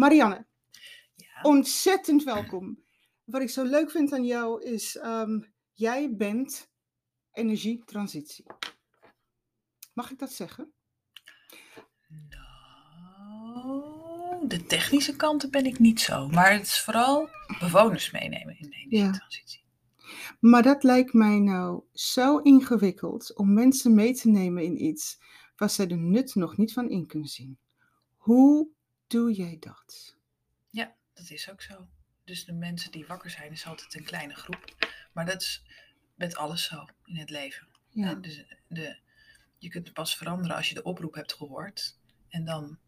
Marianne, Ja. ontzettend welkom. Wat ik zo leuk vind aan jou is, ehm, jij bent energietransitie. Mag ik dat zeggen? Nou, de technische kanten ben ik niet zo. Maar het is vooral bewoners meenemen in de energietransitie. Maar dat lijkt mij nou zo ingewikkeld om mensen mee te nemen in iets waar zij de nut nog niet van in kunnen zien. Hoe doe jij dat? Ja, dat is ook zo. Dus de mensen die wakker zijn, is altijd een kleine groep. Maar dat is met alles zo in het leven. Ja, Dus de, je kunt het pas veranderen als je de oproep hebt gehoord. En dan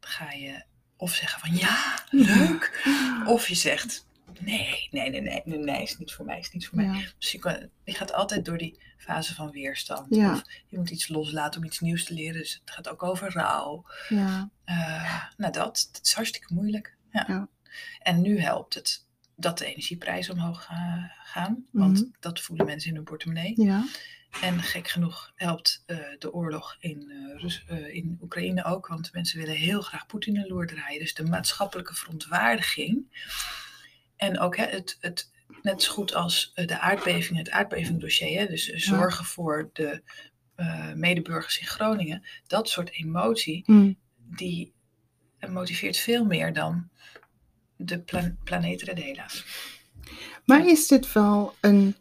ga je of zeggen van ja, leuk. Of je zegt nee, nee, nee, nee, nee, nee, is niet voor mij, is niet voor mij. ja, Dus je, kan, je gaat altijd door die fase van weerstand. Ja. Of je moet iets loslaten om iets nieuws te leren. Dus het gaat ook over rouw. ja, Eh, nou, dat, dat is hartstikke moeilijk. Ja. En nu helpt het dat de energieprijzen omhoog ga- gaan. Want Mhm. dat voelen mensen in hun portemonnee. ja, En gek genoeg helpt eh, de oorlog in, eh, Rus- in Oekraïne ook. Want mensen willen heel graag Poetin een loer draaien. Dus de maatschappelijke verontwaardiging. En ook hè, het, het, net zo goed als eh, de aardbeving, het aardbevingdossier. Hè, dus zorgen voor de eh, medeburgers in Groningen. Dat soort emotie mm, die motiveert veel meer dan de pla planeet helaas. Maar is dit wel een,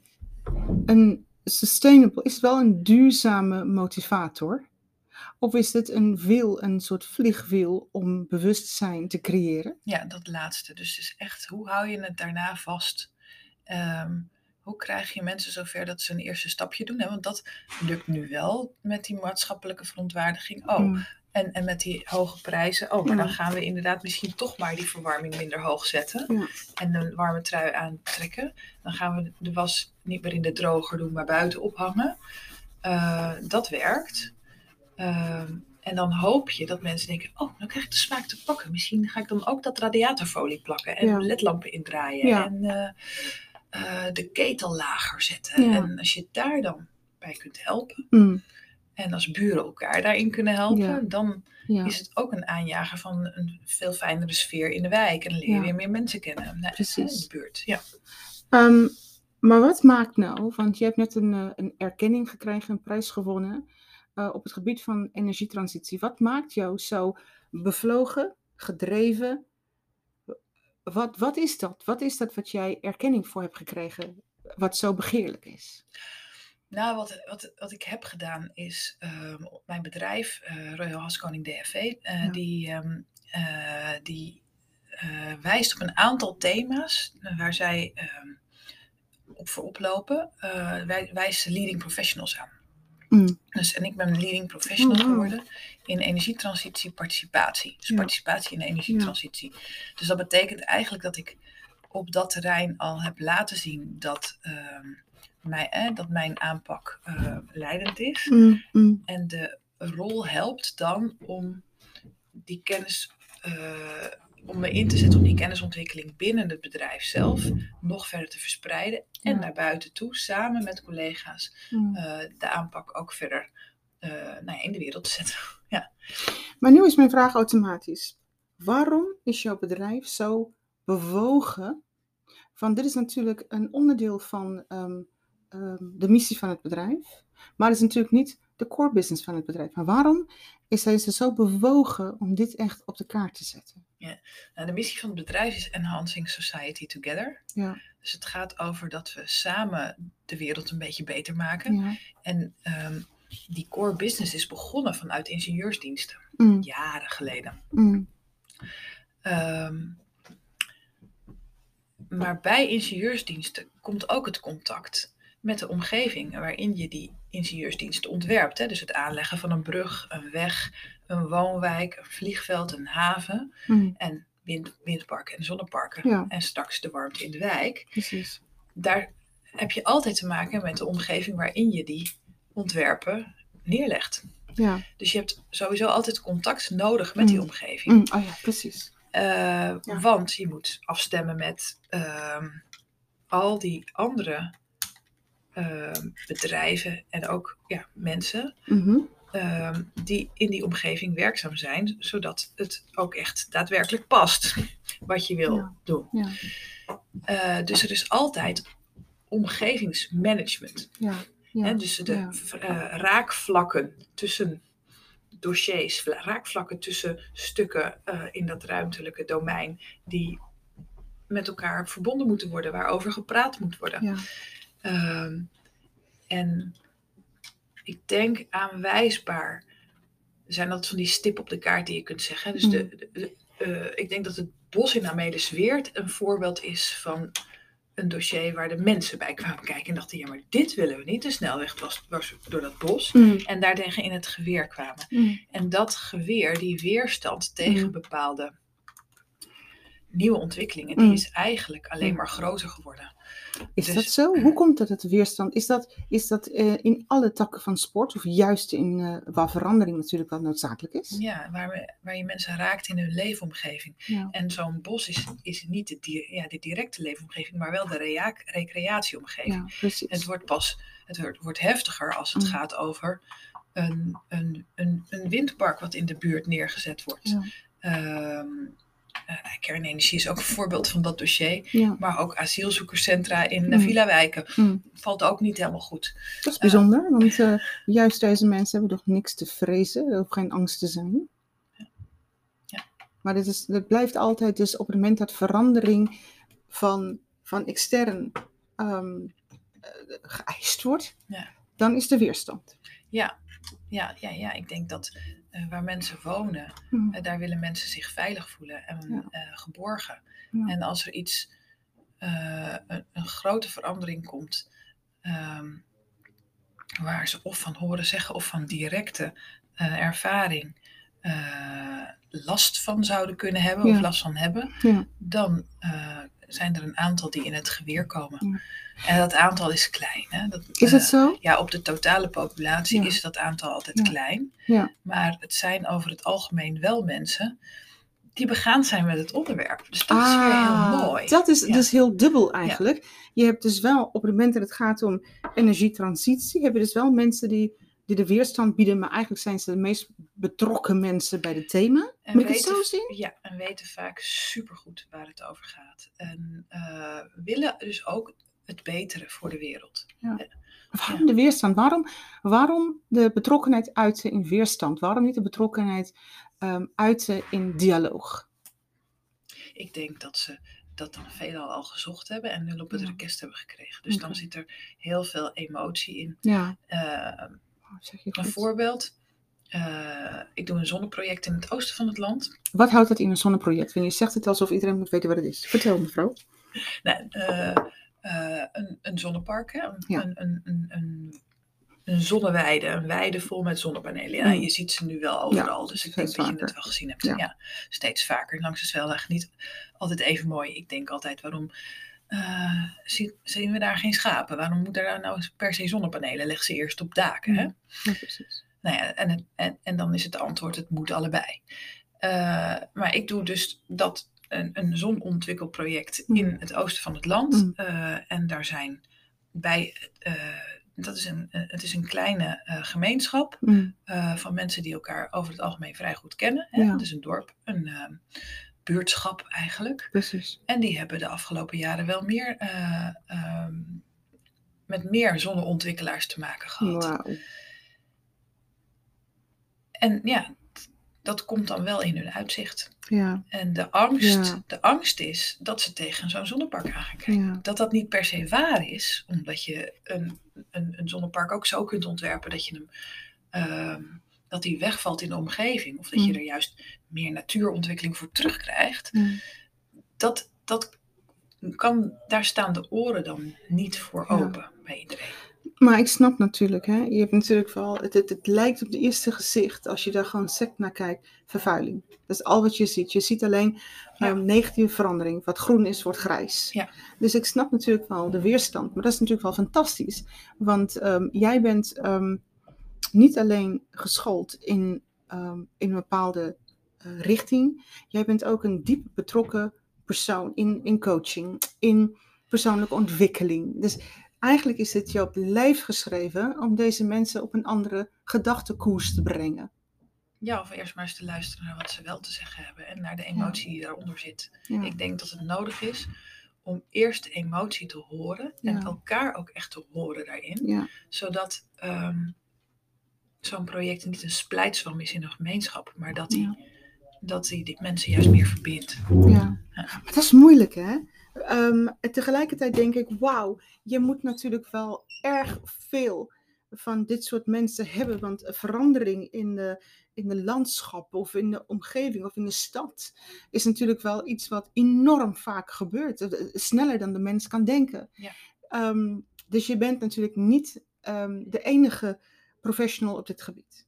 een sustainable, is het wel een duurzame motivator? Of is dit een wiel, een soort vliegwiel om bewustzijn te creëren? Ja, dat laatste. Dus het is echt, hoe hou je het daarna vast? Ehm, hoe krijg je mensen zover dat ze een eerste stapje doen? Hè? Want dat lukt nu wel met die maatschappelijke verontwaardiging. Oh, Mm, en, en met die hoge prijzen. Oh, maar dan gaan we inderdaad misschien toch maar die verwarming minder hoog zetten. En een warme trui aantrekken. Dan gaan we de was niet meer in de droger doen, maar buiten ophangen. Eh, dat werkt. Ehm, en dan hoop je dat mensen denken: Oh, dan krijg ik de smaak te pakken. Misschien ga ik dan ook dat radiatorfolie plakken. En Ja. ledlampen indraaien. Ja. En eh, eh, de ketel lager zetten. Ja. En als je daar dan bij kunt helpen. mm, En als buren elkaar daarin kunnen helpen. Dan is het ook een aanjager van een veel fijnere sfeer in de wijk. En dan leer je weer meer mensen kennen nou, Precies. in de buurt. Ja. Ehm, maar wat maakt nou, want je hebt net een, eh, een erkenning gekregen, een prijs gewonnen eh, op het gebied van energietransitie. Wat maakt jou zo bevlogen, gedreven? Wat, wat is dat? Wat is dat wat jij erkenning voor hebt gekregen, wat zo begeerlijk is? Nou, wat, wat, wat ik heb gedaan is ehm, mijn bedrijf, eh Royal Haskoning DFV, eh, Ja. die, ehm, eh, die wijst op een aantal thema's waar zij ehm, op voor oplopen. Wij wijst leading professionals aan. Mm, Dus, en ik ben een leading professional Oh, wow. geworden in energietransitie participatie. Dus Ja. participatie in de energietransitie. Dus dat betekent eigenlijk dat ik op dat terrein al heb laten zien dat, ehm, mij, eh, dat mijn aanpak eh, leidend is. mm, mm, En de rol helpt dan om die kennis, eh, om me in te zetten op die kennisontwikkeling binnen het bedrijf zelf nog verder te verspreiden. En Ja. naar buiten toe, samen met collega's, mm. eh, de aanpak ook verder eh, nou ja, in de wereld te zetten. Ja. Maar nu is mijn vraag automatisch. Waarom is jouw bedrijf zo bewogen? Van dit is natuurlijk een onderdeel van ehm, ehm, de missie van het bedrijf, maar het is natuurlijk niet de core business van het bedrijf. Maar waarom is hij ze zo bewogen om dit echt op de kaart te zetten? Nou, de missie van het bedrijf is Enhancing Society Together. Ja, Dus het gaat over dat we samen de wereld een beetje beter maken. ja, En ehm, die core business is begonnen vanuit ingenieursdiensten, mm, jaren geleden. mm, Ehm, maar bij ingenieursdiensten komt ook het contact met de omgeving waarin je die ingenieursdiensten ontwerpt. Hè? Dus het aanleggen van een brug, een weg, een woonwijk, een vliegveld, een haven mm, en wind, windparken en zonneparken. Ja. En straks de warmte in de wijk. precies. Daar heb je altijd te maken met de omgeving waarin je die ontwerpen neerlegt. Ja, Dus je hebt sowieso altijd contact nodig met die Mm. omgeving. mm, oh ja, precies. Eh, Want je moet afstemmen met ehm, al die andere ehm, bedrijven en ook ja, mensen. Mhm, ehm, die in die omgeving werkzaam zijn, zodat het ook echt daadwerkelijk past wat je wil Ja. doen. Ja. Eh, dus er is altijd omgevingsmanagement. Ja. Ja. Hè, dus de eh, raakvlakken tussen dossiers, vla- raakvlakken tussen stukken eh, in dat ruimtelijke domein, die met elkaar verbonden moeten worden, waarover gepraat moet worden. Ehm, en ik denk aanwijsbaar zijn dat van die stip op de kaart die je kunt zeggen. Dus de, de- de- eh, ik denk dat het bos in Amelisweert een voorbeeld is van een dossier waar de mensen bij kwamen kijken en dachten, ja maar dit willen we niet. De snelweg was, was door dat bos. Mm. En daartegen in het geweer kwamen. Mm. En dat geweer, die weerstand tegen Mm. bepaalde nieuwe ontwikkelingen, die is eigenlijk alleen maar groter geworden. Is Dus- dat zo? Hoe komt dat het weerstand? Is dat, is dat eh, in alle takken van sport of juist in eh, waar verandering natuurlijk wel noodzakelijk is? Ja, waar, we, waar je mensen raakt in hun leefomgeving. Ja. En zo'n bos is, is niet de, di- ja, de directe leefomgeving, maar wel de rea- recreatieomgeving. Ja, precies. Het wordt pas het wordt, wordt heftiger als het Mm. gaat over een, een, een, een windpark wat in de buurt neergezet wordt. Ja. Ehm, eh, kernenergie is ook een voorbeeld van dat dossier. Ja, Maar ook asielzoekerscentra in mm. Mm. villa-wijken mm. valt ook niet helemaal goed. dat is bijzonder, want eh, juist deze mensen hebben toch niks te vrezen, of geen angst te zijn. Ja. Maar dit, is, dit blijft altijd dus op het moment dat verandering van, van extern ehm, eh, geëist wordt, Ja. dan is er weerstand. Ja, ja, ja, ja. ik denk dat eh, waar mensen wonen, Mm. eh, daar willen mensen zich veilig voelen en Ja. eh, geborgen. Ja. En als er iets, een, een grote verandering komt, ehm, waar ze of van horen zeggen of van directe ervaring last van zouden kunnen hebben Ja. of last van hebben, dan zijn er een aantal die in het geweer komen. En dat aantal is klein. Hè? Dat, Is eh, het zo? ja, op de totale populatie Ja. is dat aantal altijd Ja. klein. Ja. Maar het zijn over het algemeen wel mensen die begaan zijn met het onderwerp. Dus dat is weer heel mooi. Ah, Dat is Ja. dus heel dubbel eigenlijk. Je hebt dus wel, op het moment dat het gaat om energietransitie, heb je dus wel mensen die, die de weerstand bieden, maar eigenlijk zijn ze de meest betrokken mensen bij het thema. En Moet ik het weten- zo zien? Ja, en weten vaak supergoed waar het over gaat. En eh, willen dus ook het betere voor de wereld. Waarom de weerstand? Waarom, waarom de betrokkenheid uiten in weerstand? Waarom niet de betrokkenheid ehm, uiten in dialoog? Ik denk dat ze dat dan veelal al gezocht hebben en nul op het Ja. request hebben gekregen. Dus dan zit er heel veel emotie in. Ja, Eh, oh, zeg je een voorbeeld. eh, ik doe een zonneproject in het oosten van het land. Wat houdt dat in een zonneproject? Want je zegt het alsof iedereen moet weten wat het is. Vertel mevrouw. Nou, eh, eh, een, een zonnepark, hè? Een, Ja. een, een, een, zonneweide, een weide vol met zonnepanelen. Ja, Mm. je ziet ze nu wel overal, dus ik denk dat je het wel gezien hebt. Ja. Ja. steeds vaker. Langs de snelweg niet altijd even mooi. Ik denk altijd, waarom eh, zien, zien we daar geen schapen? Waarom moet er nou per se zonnepanelen? Leg ze eerst op daken, hè? Ja, ja, precies. Nou ja, en, en, en dan is het antwoord, het moet allebei. Eh, maar ik doe dus dat, een, een zonontwikkelproject Mm. in het oosten van het land. Mm. Eh, en daar zijn bij, dat is een, het is een kleine gemeenschap Mm, van mensen die elkaar over het algemeen vrij goed kennen. Hè? Ja. Het is een dorp, een buurtschap eigenlijk. precies. En die hebben de afgelopen jaren wel meer, eh, ehm, met meer zonneontwikkelaars te maken gehad. En ja, dat komt dan wel in hun uitzicht. Ja, En de angst, Ja. de angst is dat ze tegen zo'n zonnepark aan gaan kijken. ja, Dat dat niet per se waar is, omdat je een, een, een zonnepark ook zo kunt ontwerpen dat je hem ehm, dat die wegvalt in de omgeving. Of dat je Mm. er juist meer natuurontwikkeling voor terugkrijgt. ja. Dat, dat kan, daar staan de oren dan niet voor Ja. open bij iedereen. Maar ik snap natuurlijk, hè. Je hebt natuurlijk wel, het, het, het lijkt op het eerste gezicht, als je daar gewoon sec naar kijkt, vervuiling. Dat is al wat je ziet. Je ziet alleen Ja. ehm, negatieve verandering. Wat groen is, wordt grijs. Ja. Dus ik snap natuurlijk wel de weerstand. Maar dat is natuurlijk wel fantastisch. Want ehm, jij bent ehm, niet alleen geschoold in, ehm, in een bepaalde eh, richting. Jij bent ook een diep betrokken persoon in, in coaching, in persoonlijke ontwikkeling. Dus eigenlijk is het je op lijf geschreven om deze mensen op een andere gedachtekoers te brengen. Ja, of eerst maar eens te luisteren naar wat ze wel te zeggen hebben en naar de emotie die daaronder zit. Ja. Ik denk dat het nodig is om eerst de emotie te horen en Ja. elkaar ook echt te horen daarin. Zodat ehm, zo'n project niet een splijtswam is in een gemeenschap, maar dat die. Dat die, die mensen juist meer verbindt. Ja, dat is moeilijk hè. Ehm, en tegelijkertijd denk ik, wauw, je moet natuurlijk wel erg veel van dit soort mensen hebben. Want een verandering in de, in de landschap of in de omgeving of in de stad is natuurlijk wel iets wat enorm vaak gebeurt. Eh, eh, Sneller dan de mens kan denken. Ja. Ehm, dus je bent natuurlijk niet ehm, de enige professional op dit gebied.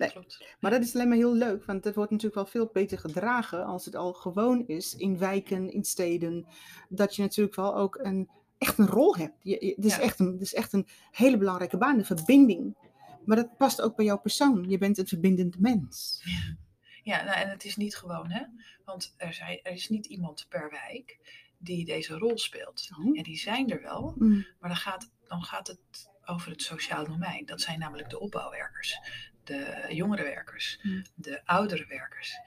Nee. Klopt. Maar dat is alleen maar heel leuk, want het wordt natuurlijk wel veel beter gedragen als het al gewoon is in wijken, in steden. Dat je natuurlijk wel ook een, echt een rol hebt. Je, je- het, is Ja. echt een, het is echt een hele belangrijke baan, de verbinding. Maar dat past ook bij jouw persoon. Je bent een verbindend mens. Ja, nou, en het is niet gewoon, hè? Want er, zijn, er is niet iemand per wijk die deze rol speelt. Oh. En die zijn er wel, Mm, maar dan gaat, dan gaat het over het sociaal domein. Dat zijn namelijk de opbouwwerkers, de jongerenwerkers, Mm. de oudere werkers.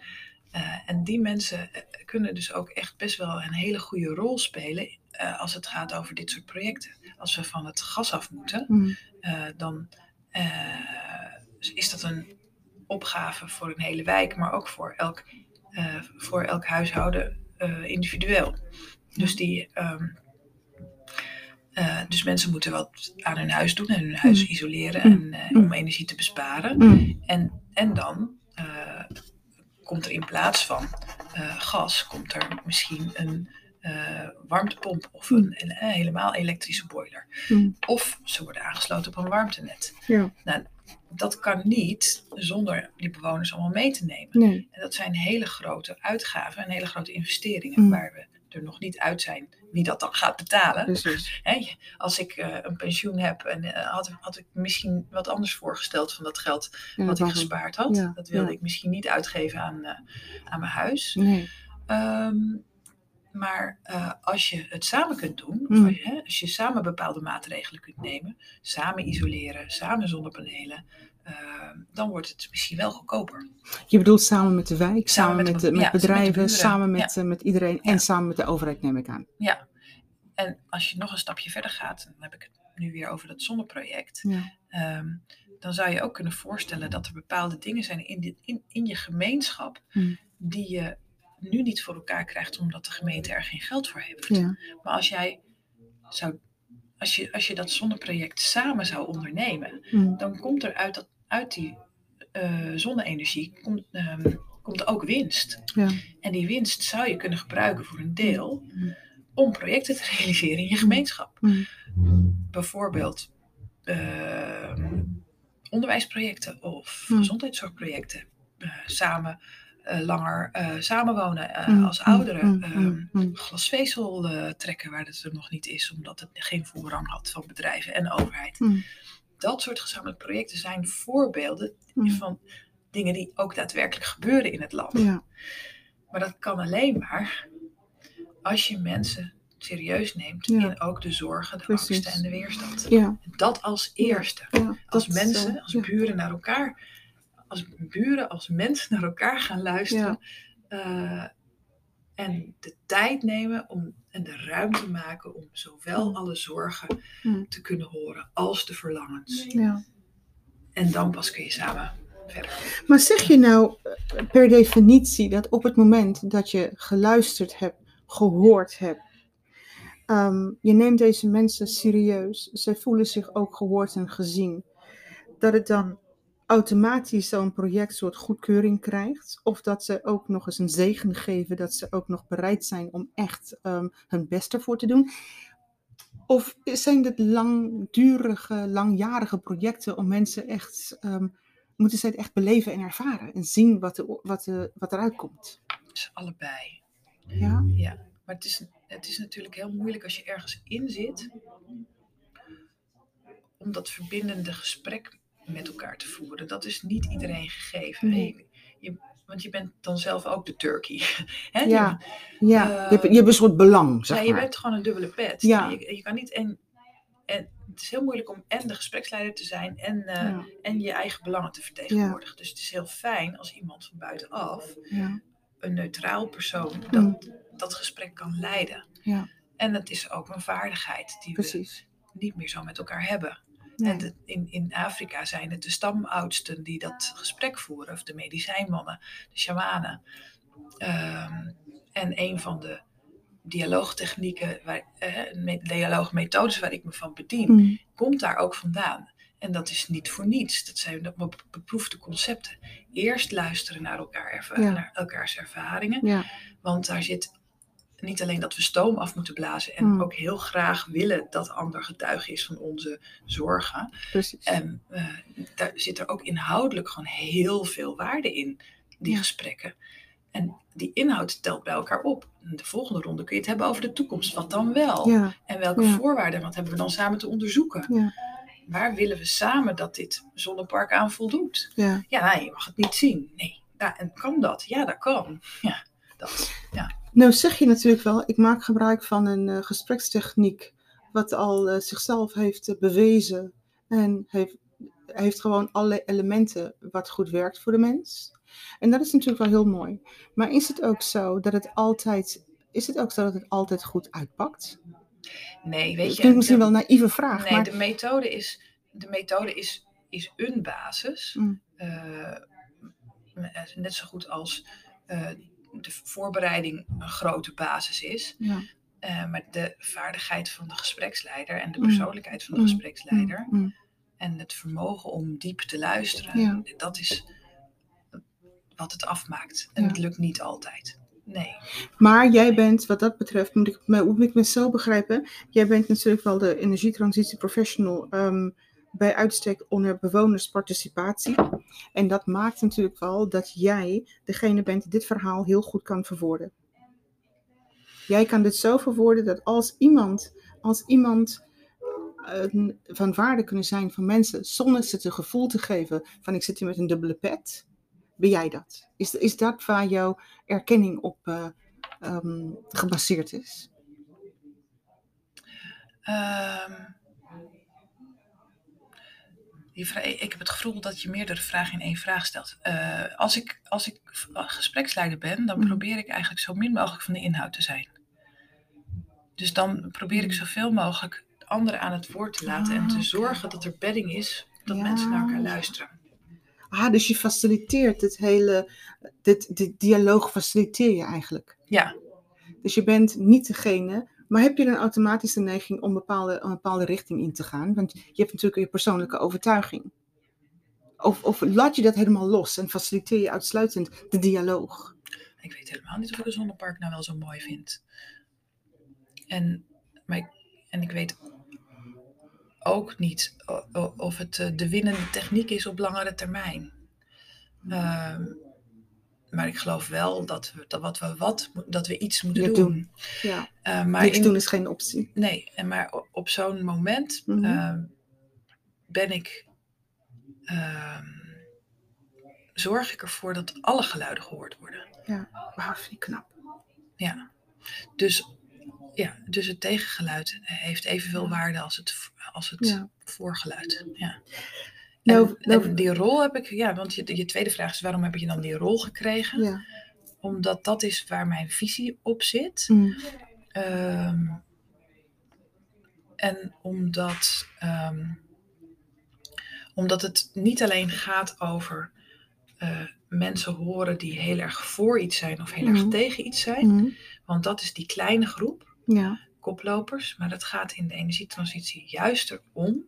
Eh, en die mensen eh, kunnen dus ook echt best wel een hele goede rol spelen eh, als het gaat over dit soort projecten. Als we van het gas af moeten, mm, eh, dan is dat een opgave voor een hele wijk, maar ook voor elk, voor elk huishouden individueel. Dus, die, ehm, eh, dus mensen moeten wat aan hun huis doen en hun huis Mm. isoleren Mm. en, eh, Mm. om energie te besparen. mm. En, en dan eh, komt er in plaats van gas, komt er misschien een warmtepomp of een, een, helemaal elektrische boiler. Of ze worden aangesloten op een warmtenet. Ja, Dat kan niet zonder die bewoners allemaal mee te nemen. nee. En dat zijn hele grote uitgaven en hele grote investeringen waar we er nog niet uit zijn wie dat dan gaat betalen. Precies. Hè, als ik eh, een pensioen heb en eh, had, had ik misschien wat anders voorgesteld van dat geld Ja, wat ik gespaard had. Ja, dat wilde ja. ik misschien niet uitgeven aan, eh, aan mijn huis. Nee. Ehm, maar als je het samen kunt doen, of Mm. als je, hè, als je samen bepaalde maatregelen kunt nemen, samen isoleren, samen zonnepanelen, ehm, dan wordt het misschien wel goedkoper. Je bedoelt samen met de wijk, samen, Samen met de- met ja, bedrijven, samen met, met iedereen Ja. en samen met de overheid, neem ik aan. Ja, en als je nog een stapje verder gaat, dan heb ik het nu weer over dat zonneproject. Ehm, dan zou je ook kunnen voorstellen dat er bepaalde dingen zijn in, dit, in, in je gemeenschap Hmm. die je nu niet voor elkaar krijgt omdat de gemeente er geen geld voor heeft. Maar als jij zou, als je, als je dat zonneproject samen zou ondernemen, Mm. dan komt er uit, dat, uit die eh, zonne-energie komt, ehm, komt ook winst. Ja. En die winst zou je kunnen gebruiken voor een deel Mm. om projecten te realiseren in je gemeenschap. Mm. Bijvoorbeeld ehm, onderwijsprojecten of Mm. gezondheidszorgprojecten. Eh, samen eh, langer samenwonen als ouderen. Ehm, glasvezel trekken waar het er nog niet is, omdat het geen voorrang had van bedrijven en overheid. Dat soort gezamenlijke projecten zijn voorbeelden Mm. van dingen die ook daadwerkelijk gebeuren in het land. Ja. Maar dat kan alleen maar als je mensen serieus neemt Ja. in ook de zorgen, de Precies. angsten en de weerstand. Ja. Dat als eerste. ja. Als mensen, eh, als buren naar elkaar, als buren, als mensen naar elkaar gaan luisteren. eh, en de tijd nemen om, en de ruimte maken om zowel Mm. alle zorgen Mm. te kunnen horen als de verlangens. Ja. En dan pas kun je samen verder. Maar zeg je nou eh, per definitie dat op het moment dat je geluisterd hebt, gehoord hebt, ehm, je neemt deze mensen serieus, zij voelen zich ook gehoord en gezien, dat het dan automatisch zo'n project soort goedkeuring krijgt? Of dat ze ook nog eens een zegen geven, dat ze ook nog bereid zijn om echt ehm, hun best ervoor te doen? Of zijn dit langdurige, langjarige projecten om mensen echt ehm, moeten ze het echt beleven en ervaren en zien wat, er, wat, er, wat eruit komt. Dus allebei. Ja? Ja, maar het is, het is natuurlijk heel moeilijk als je ergens in zit. Om dat verbindende gesprek met elkaar te voeren. Dat is niet iedereen gegeven. Nee. Je, want je bent dan zelf ook de turkey. Ja, Je- ja. je, hebt, je hebt een soort belang, zeg ja, je bent gewoon een dubbele pet. Ja. Je, je kan niet en, en het is heel moeilijk om en de gespreksleider te zijn en, eh, Ja, en je eigen belangen te vertegenwoordigen. Dus het is heel fijn als iemand van buitenaf, ja, een neutraal persoon, dat, dat gesprek kan leiden. ja, En het is ook een vaardigheid die we precies. niet meer zo met elkaar hebben. Nee. En de- in, in Afrika zijn het de stamoudsten die dat gesprek voeren, of de medicijnmannen, de shamanen. Ehm, en een van de dialoogtechnieken, waar, eh, me- dialoogmethodes waar ik me van bedien, Mm, komt daar ook vandaan. En dat is niet voor niets. Dat zijn be- beproefde concepten. Eerst luisteren naar, elkaar, Ja. naar elkaars ervaringen. Ja, Want daar zit niet alleen dat we stoom af moeten blazen. En Mm. ook heel graag willen dat ander getuige is van onze zorgen. precies. En eh, daar zit er ook inhoudelijk gewoon heel veel waarde in, die Ja. gesprekken. En die inhoud telt bij elkaar op. De volgende ronde kun je het hebben over de toekomst. Wat dan wel? Ja, En welke Ja. voorwaarden? Wat hebben we dan samen te onderzoeken? ja, Waar willen we samen dat dit zonnepark aan voldoet? ja. Ja, je mag het niet zien. Nee. Ja, en kan dat? Ja, dat kan. Ja, dat. Nou zeg je natuurlijk wel, ik maak gebruik van een eh, gesprekstechniek wat al eh, zichzelf heeft eh, bewezen en heeft, heeft gewoon alle elementen wat goed werkt voor de mens. En dat is natuurlijk wel heel mooi. Maar is het ook zo dat het altijd, is het ook zo dat het altijd goed uitpakt? Nee, weet Dat je. klinkt misschien de- wel een naïeve vraag, Nee, maar de methode is, de methode is, is een basis. Mm. Net zo goed als de voorbereiding een grote basis is. ja, Eh, maar de vaardigheid van de gespreksleider en de Mm. persoonlijkheid van de Mm. gespreksleider mm, en het vermogen om diep te luisteren, Ja. dat is wat het afmaakt. En Ja. het lukt niet altijd. Nee. Maar jij bent, wat dat betreft, moet ik, me- moet ik me zo begrijpen, jij bent natuurlijk wel de energietransitie professional ehm, bij uitstek onder bewonersparticipatie. En dat maakt natuurlijk wel dat jij degene bent die dit verhaal heel goed kan verwoorden. Jij kan dit zo verwoorden dat als iemand, als iemand eh, van waarde kunnen zijn van mensen, zonder ze het gevoel te geven van ik zit hier met een dubbele pet, ben jij dat? Is, is dat waar jouw erkenning op eh, ehm, gebaseerd is? Vra- ik heb het gevoel dat je meerdere vragen in één vraag stelt. Eh, als ik, als ik v- gespreksleider ben, dan Mm. probeer ik eigenlijk zo min mogelijk van de inhoud te zijn. Dus dan probeer ik Mm. zoveel mogelijk anderen aan het woord te laten en Ah, te zorgen dat er bedding is, dat Ja. mensen naar elkaar luisteren. Ah, dus je faciliteert het hele, dit, dit dialoog faciliteer je eigenlijk. Ja, Dus je bent niet degene, maar heb je dan automatisch de neiging om bepaalde, een bepaalde richting in te gaan? Want je hebt natuurlijk je persoonlijke overtuiging. Of, of laat je dat helemaal los en faciliteer je uitsluitend de dialoog? ik weet helemaal niet of ik een zonnepark nou wel zo mooi vind. En, maar ik, en ik weet ook niet of het eh, de winnende techniek is op langere termijn. Ehm, maar ik geloof wel dat we, dat wat we, wat, dat we iets moeten Ja, doen. doen. Ja, Eh, maar niks in- doen is geen optie. Nee, en maar op zo'n moment Mhm. ehm, ben ik. ehm, zorg ik ervoor dat alle geluiden gehoord worden. Ja, wauw, vind ik knap. Ja. Dus, ja, dus het tegengeluid heeft evenveel waarde als het, als het Ja. voorgeluid. Ja. Nou, en, nou- en die rol heb ik, ja, want je, je tweede vraag is waarom heb je dan die rol gekregen? Ja. Omdat dat is waar mijn visie op zit. Mm. Ehm, en omdat, ehm, omdat het niet alleen gaat over eh, mensen horen die heel erg voor iets zijn of heel erg tegen iets zijn. Mm. Want dat is die kleine groep Ja, koplopers. Maar het gaat in de energietransitie juist erom,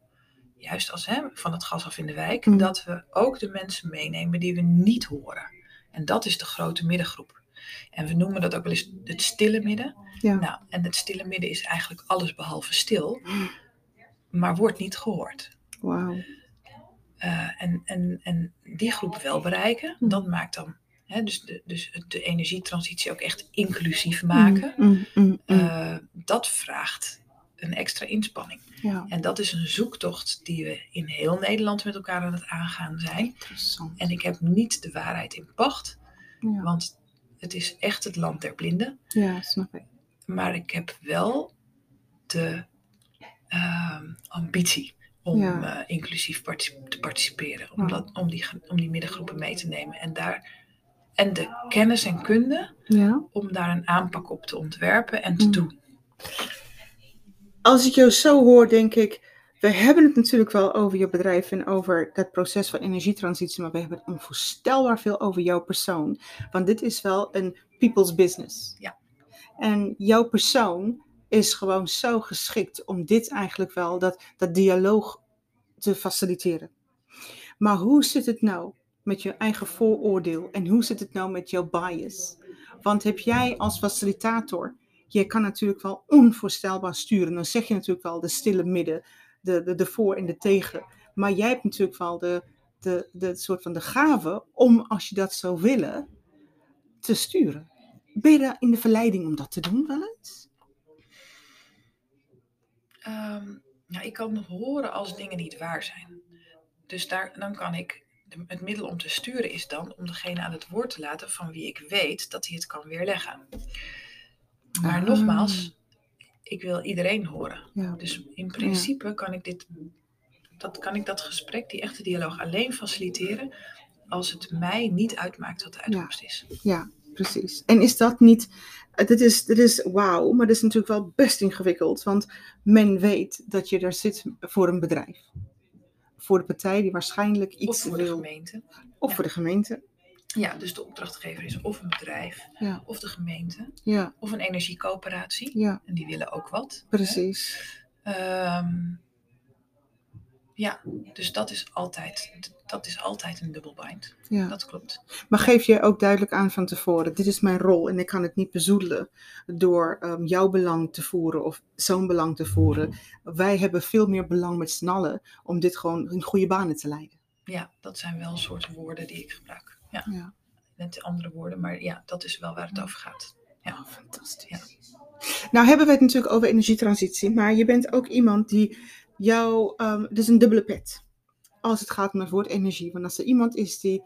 juist als hè, van het gas af in de wijk, Mhm. dat we ook de mensen meenemen die we niet horen. En dat is de grote middengroep. En we noemen dat ook wel eens het stille midden. ja. Nou, en het stille midden is eigenlijk alles behalve stil, maar wordt niet gehoord. Wauw. Eh, en, en, en die groep wel bereiken, Mm. dat maakt dan dus, de, dus de energietransitie ook echt inclusief maken. Mm, mm, mm, mm. Eh, dat vraagt een extra inspanning. Ja, En dat is een zoektocht die we in heel Nederland met elkaar aan het aangaan zijn. interessant. En ik heb niet de waarheid in pacht. Ja, Want het is echt het land der blinden. ja snap ik. Maar ik heb wel de ehm, ambitie om Ja. eh, inclusief te participeren. Om, dat, om, die, om die middengroepen mee te nemen. En, daar, en de kennis en kunde Ja. om daar een aanpak op te ontwerpen en te Mm. doen. Als ik jou zo hoor, denk ik, we hebben het natuurlijk wel over je bedrijf en over dat proces van energietransitie, maar we hebben het onvoorstelbaar veel over jouw persoon. Want dit is wel een people's business. Ja. En jouw persoon is gewoon zo geschikt om dit eigenlijk wel, dat, dat dialoog te faciliteren. Maar hoe zit het nou met je eigen vooroordeel en hoe zit het nou met jouw bias? Want heb jij als facilitator je kan natuurlijk wel onvoorstelbaar sturen. Dan zeg je natuurlijk wel de stille midden, de, de, de voor en de tegen. Maar jij hebt natuurlijk wel de, de, de soort van de gave om, als je dat zou willen, te sturen. Ben je daar in de verleiding om dat te doen wel eens? Ehm, nou, ik kan horen als dingen niet waar zijn. Dus daar, dan kan ik. Het middel om te sturen is dan om degene aan het woord te laten van wie ik weet dat hij het kan weerleggen. Maar Ah. nogmaals, ik wil iedereen horen. Ja. Dus in principe kan ik dit, dat, kan ik dat gesprek, die echte dialoog, alleen faciliteren als het mij niet uitmaakt wat de uitkomst is. Ja, precies. En is dat niet, dit is, dit is wauw, maar dat is natuurlijk wel best ingewikkeld. Want men weet dat je daar zit voor een bedrijf. Voor de partij die waarschijnlijk Of iets voor de gemeente. Of voor de gemeente. Ja, dus de opdrachtgever is of een bedrijf, Ja. of de gemeente, Ja, of een energiecoöperatie. ja, En die willen ook wat. precies. Ehm, ja, dus dat is altijd, dat is altijd een dubbel bind. Ja. Dat klopt. Maar geef je ook duidelijk aan van tevoren, dit is mijn rol en ik kan het niet bezoedelen door ehm, jouw belang te voeren of zo'n belang te voeren. Wij hebben veel meer belang met z'n allen om dit gewoon in goede banen te leiden. Ja, dat zijn wel een soort woorden die ik gebruik. Ja, Ja. net andere woorden, maar ja, dat is wel waar het over gaat. Ja. Oh, fantastisch. Nou hebben we het natuurlijk over energietransitie, maar je bent ook iemand die jou, is een dubbele pet als het gaat om het woord energie. Want als er iemand is die,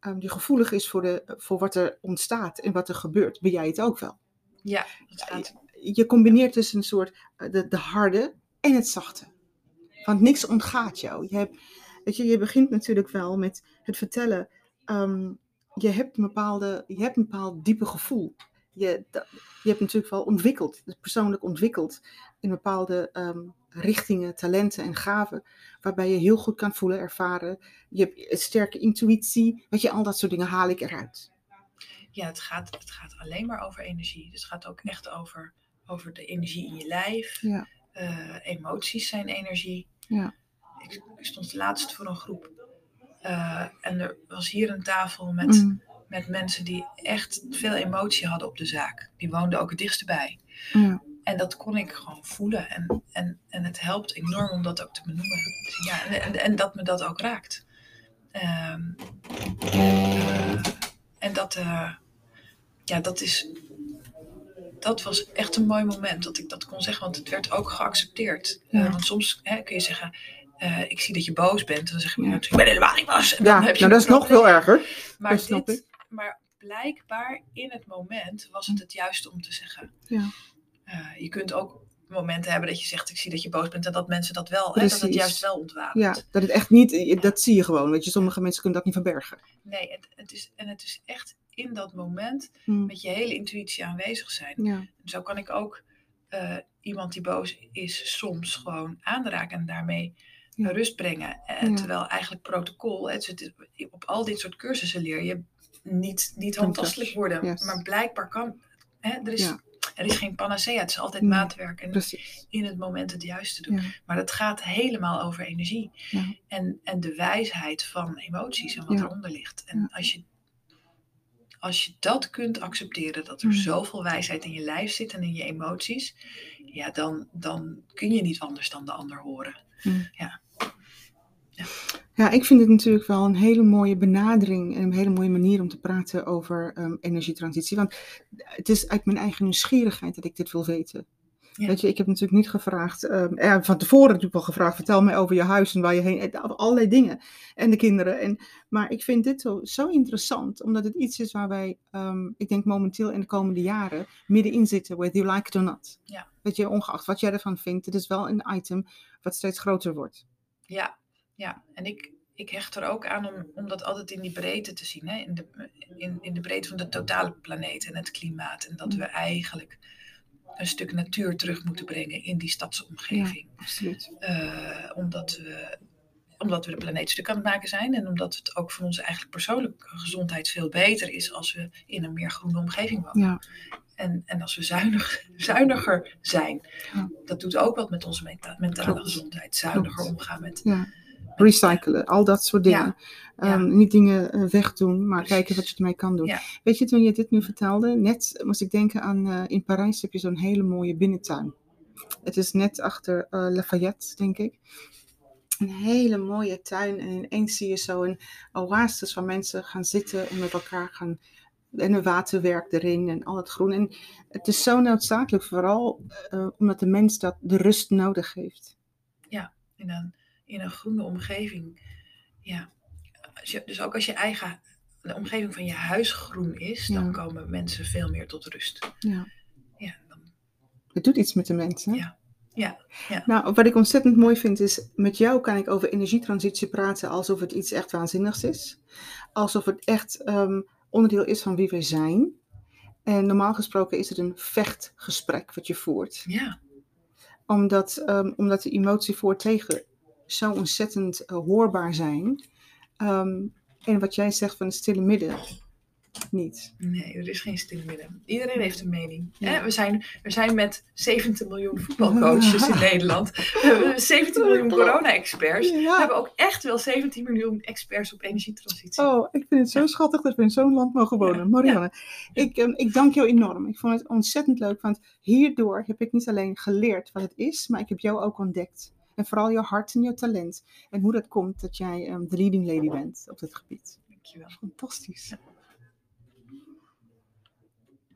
ehm, die gevoelig is voor, de, voor wat er ontstaat en wat er gebeurt, ben jij het ook wel. Ja, dat gaat. Je combineert dus een soort eh, de, de harde en het zachte. Want niks ontgaat jou. Je, hebt, weet je, je begint natuurlijk wel met het vertellen. Ehm, je, hebt een bepaalde, je hebt een bepaald diepe gevoel. Je, je hebt natuurlijk wel ontwikkeld, dus persoonlijk ontwikkeld in bepaalde ehm, richtingen, talenten en gaven. Waarbij je heel goed kan voelen, ervaren. Je hebt een sterke intuïtie. Weet je, al dat soort dingen haal ik eruit. Ja, het gaat, het gaat alleen maar over energie. Dus het gaat ook echt over, over de energie in je lijf. Ja. Eh, emoties zijn energie. Ja. Ik, ik stond laatst voor een groep. Eh, en er was hier een tafel met, Mm, met mensen die echt veel emotie hadden op de zaak. Die woonden ook het dichtst bij. En dat kon ik gewoon voelen. En, en, en het helpt enorm om dat ook te benoemen. Ja, en, en, en dat me dat ook raakt. Ehm, eh, en dat, eh, ja, dat is. Dat was echt een mooi moment dat ik dat kon zeggen, want het werd ook geaccepteerd. Want soms hè, kun je zeggen: eh, Ik zie dat je boos bent. En dan zeg je: Ja. Ik ben helemaal niet boos. En dan Ja, heb je nou dat is nog veel erger. maar, Dat snap dit, maar blijkbaar in het moment was het het juiste om te zeggen. Ja. Eh, je kunt ook momenten hebben dat je zegt, ik zie dat je boos bent en dat mensen dat wel, hè, dat het juist wel ontwapent. Ja, dat het echt niet, dat zie je gewoon. Weet je, sommige mensen kunnen dat niet verbergen. Nee, het, het is, en het is echt in dat moment Mm, met je hele intuïtie aanwezig zijn. Ja, Zo kan ik ook eh, iemand die boos is soms gewoon aanraken en daarmee Ja. rust brengen. Eh, Ja. Terwijl eigenlijk protocol, het, het- op al dit soort cursussen leer je niet, niet handtastelijk worden. Yes. Maar blijkbaar kan, hè, er, is, Ja. er is geen panacea, het is altijd Nee, maatwerk en precies. in het moment het juiste doen. Maar het gaat helemaal over energie Ja. en, en de wijsheid van emoties en wat eronder ligt. En als je als je dat kunt accepteren, dat er Mm. zoveel wijsheid in je lijf zit en in je emoties, ja, dan, dan kun je niet anders dan de ander horen. Ja, ik vind het natuurlijk wel een hele mooie benadering en een hele mooie manier om te praten over ehm, energietransitie. Want het is uit mijn eigen nieuwsgierigheid dat ik dit wil weten. Ja. Weet je, ik heb natuurlijk niet gevraagd, ehm, eh, van tevoren natuurlijk wel gevraagd, vertel mij over je huis en waar je heen, en allerlei dingen. En de kinderen. En, maar ik vind dit zo, zo interessant, omdat het iets is waar wij, ehm, ik denk momenteel in de komende jaren, middenin zitten, whether you like it or not. Ja. Weet je, ongeacht wat jij ervan vindt, het is wel een item wat steeds groter wordt. Ja, ja. en ik, ik hecht er ook aan om, om dat altijd in die breedte te zien. Hè? In, de, in, in de breedte van de totale planeet en het klimaat. En dat we eigenlijk een stuk natuur terug moeten brengen in die stadsomgeving. Absoluut. Eh, omdat, we, omdat we de planeet stuk aan het maken zijn. En omdat het ook voor onze eigenlijk persoonlijke gezondheid veel beter is als we in een meer groene omgeving wonen. Ja, En, en als we zuinig, zuiniger zijn. Ja. Dat doet ook wat met onze menta- mentale Klopt. gezondheid. Zuiniger Klopt. omgaan met ja. Recyclen, al dat soort dingen. Ja, Ehm, Niet dingen eh, wegdoen, maar Precies. kijken wat je ermee kan doen. Ja. Weet je, toen je dit nu vertelde, net moest ik denken aan, eh, in Parijs heb je zo'n hele mooie binnentuin. Het is net achter eh, Lafayette, denk ik. Een hele mooie tuin en ineens zie je zo een oasis waar mensen gaan zitten en met elkaar gaan... En een waterwerk erin en al het groen. En het is zo noodzakelijk, vooral omdat de mens dat de rust nodig heeft. in een, in een groene omgeving. Ja. Dus ook als je eigen, de omgeving van je huis groen is, dan komen mensen veel meer tot rust. Ja. Ja, dan, Het doet iets met de mensen. Ja. ja, ja. Nou, wat ik ontzettend mooi vind is, met jou kan ik over energietransitie praten alsof het iets echt waanzinnigs is. Alsof het echt ehm, onderdeel is van wie wij zijn. En normaal gesproken is het een vechtgesprek wat je voert. ja, Omdat, ehm, omdat de emotie voor tegen zo ontzettend eh, hoorbaar zijn. Ehm, en wat jij zegt van het stille midden, niet. nee, er is geen stille midden. Iedereen heeft een mening. Ja. Hè? We, zijn, we zijn met 70 miljoen voetbalcoaches in Nederland. We hebben 17 miljoen corona-experts. We hebben ook echt wel 17 miljoen experts op energietransitie. Oh, ik vind het zo schattig dat we in zo'n land mogen wonen. Marianne, Ik, ehm, ik dank jou enorm. Ik vond het ontzettend leuk, want hierdoor heb ik niet alleen geleerd wat het is, maar ik heb jou ook ontdekt. En vooral je hart en je talent. En hoe dat komt dat jij ehm, de leading lady bent op dit gebied. Dankjewel. Fantastisch.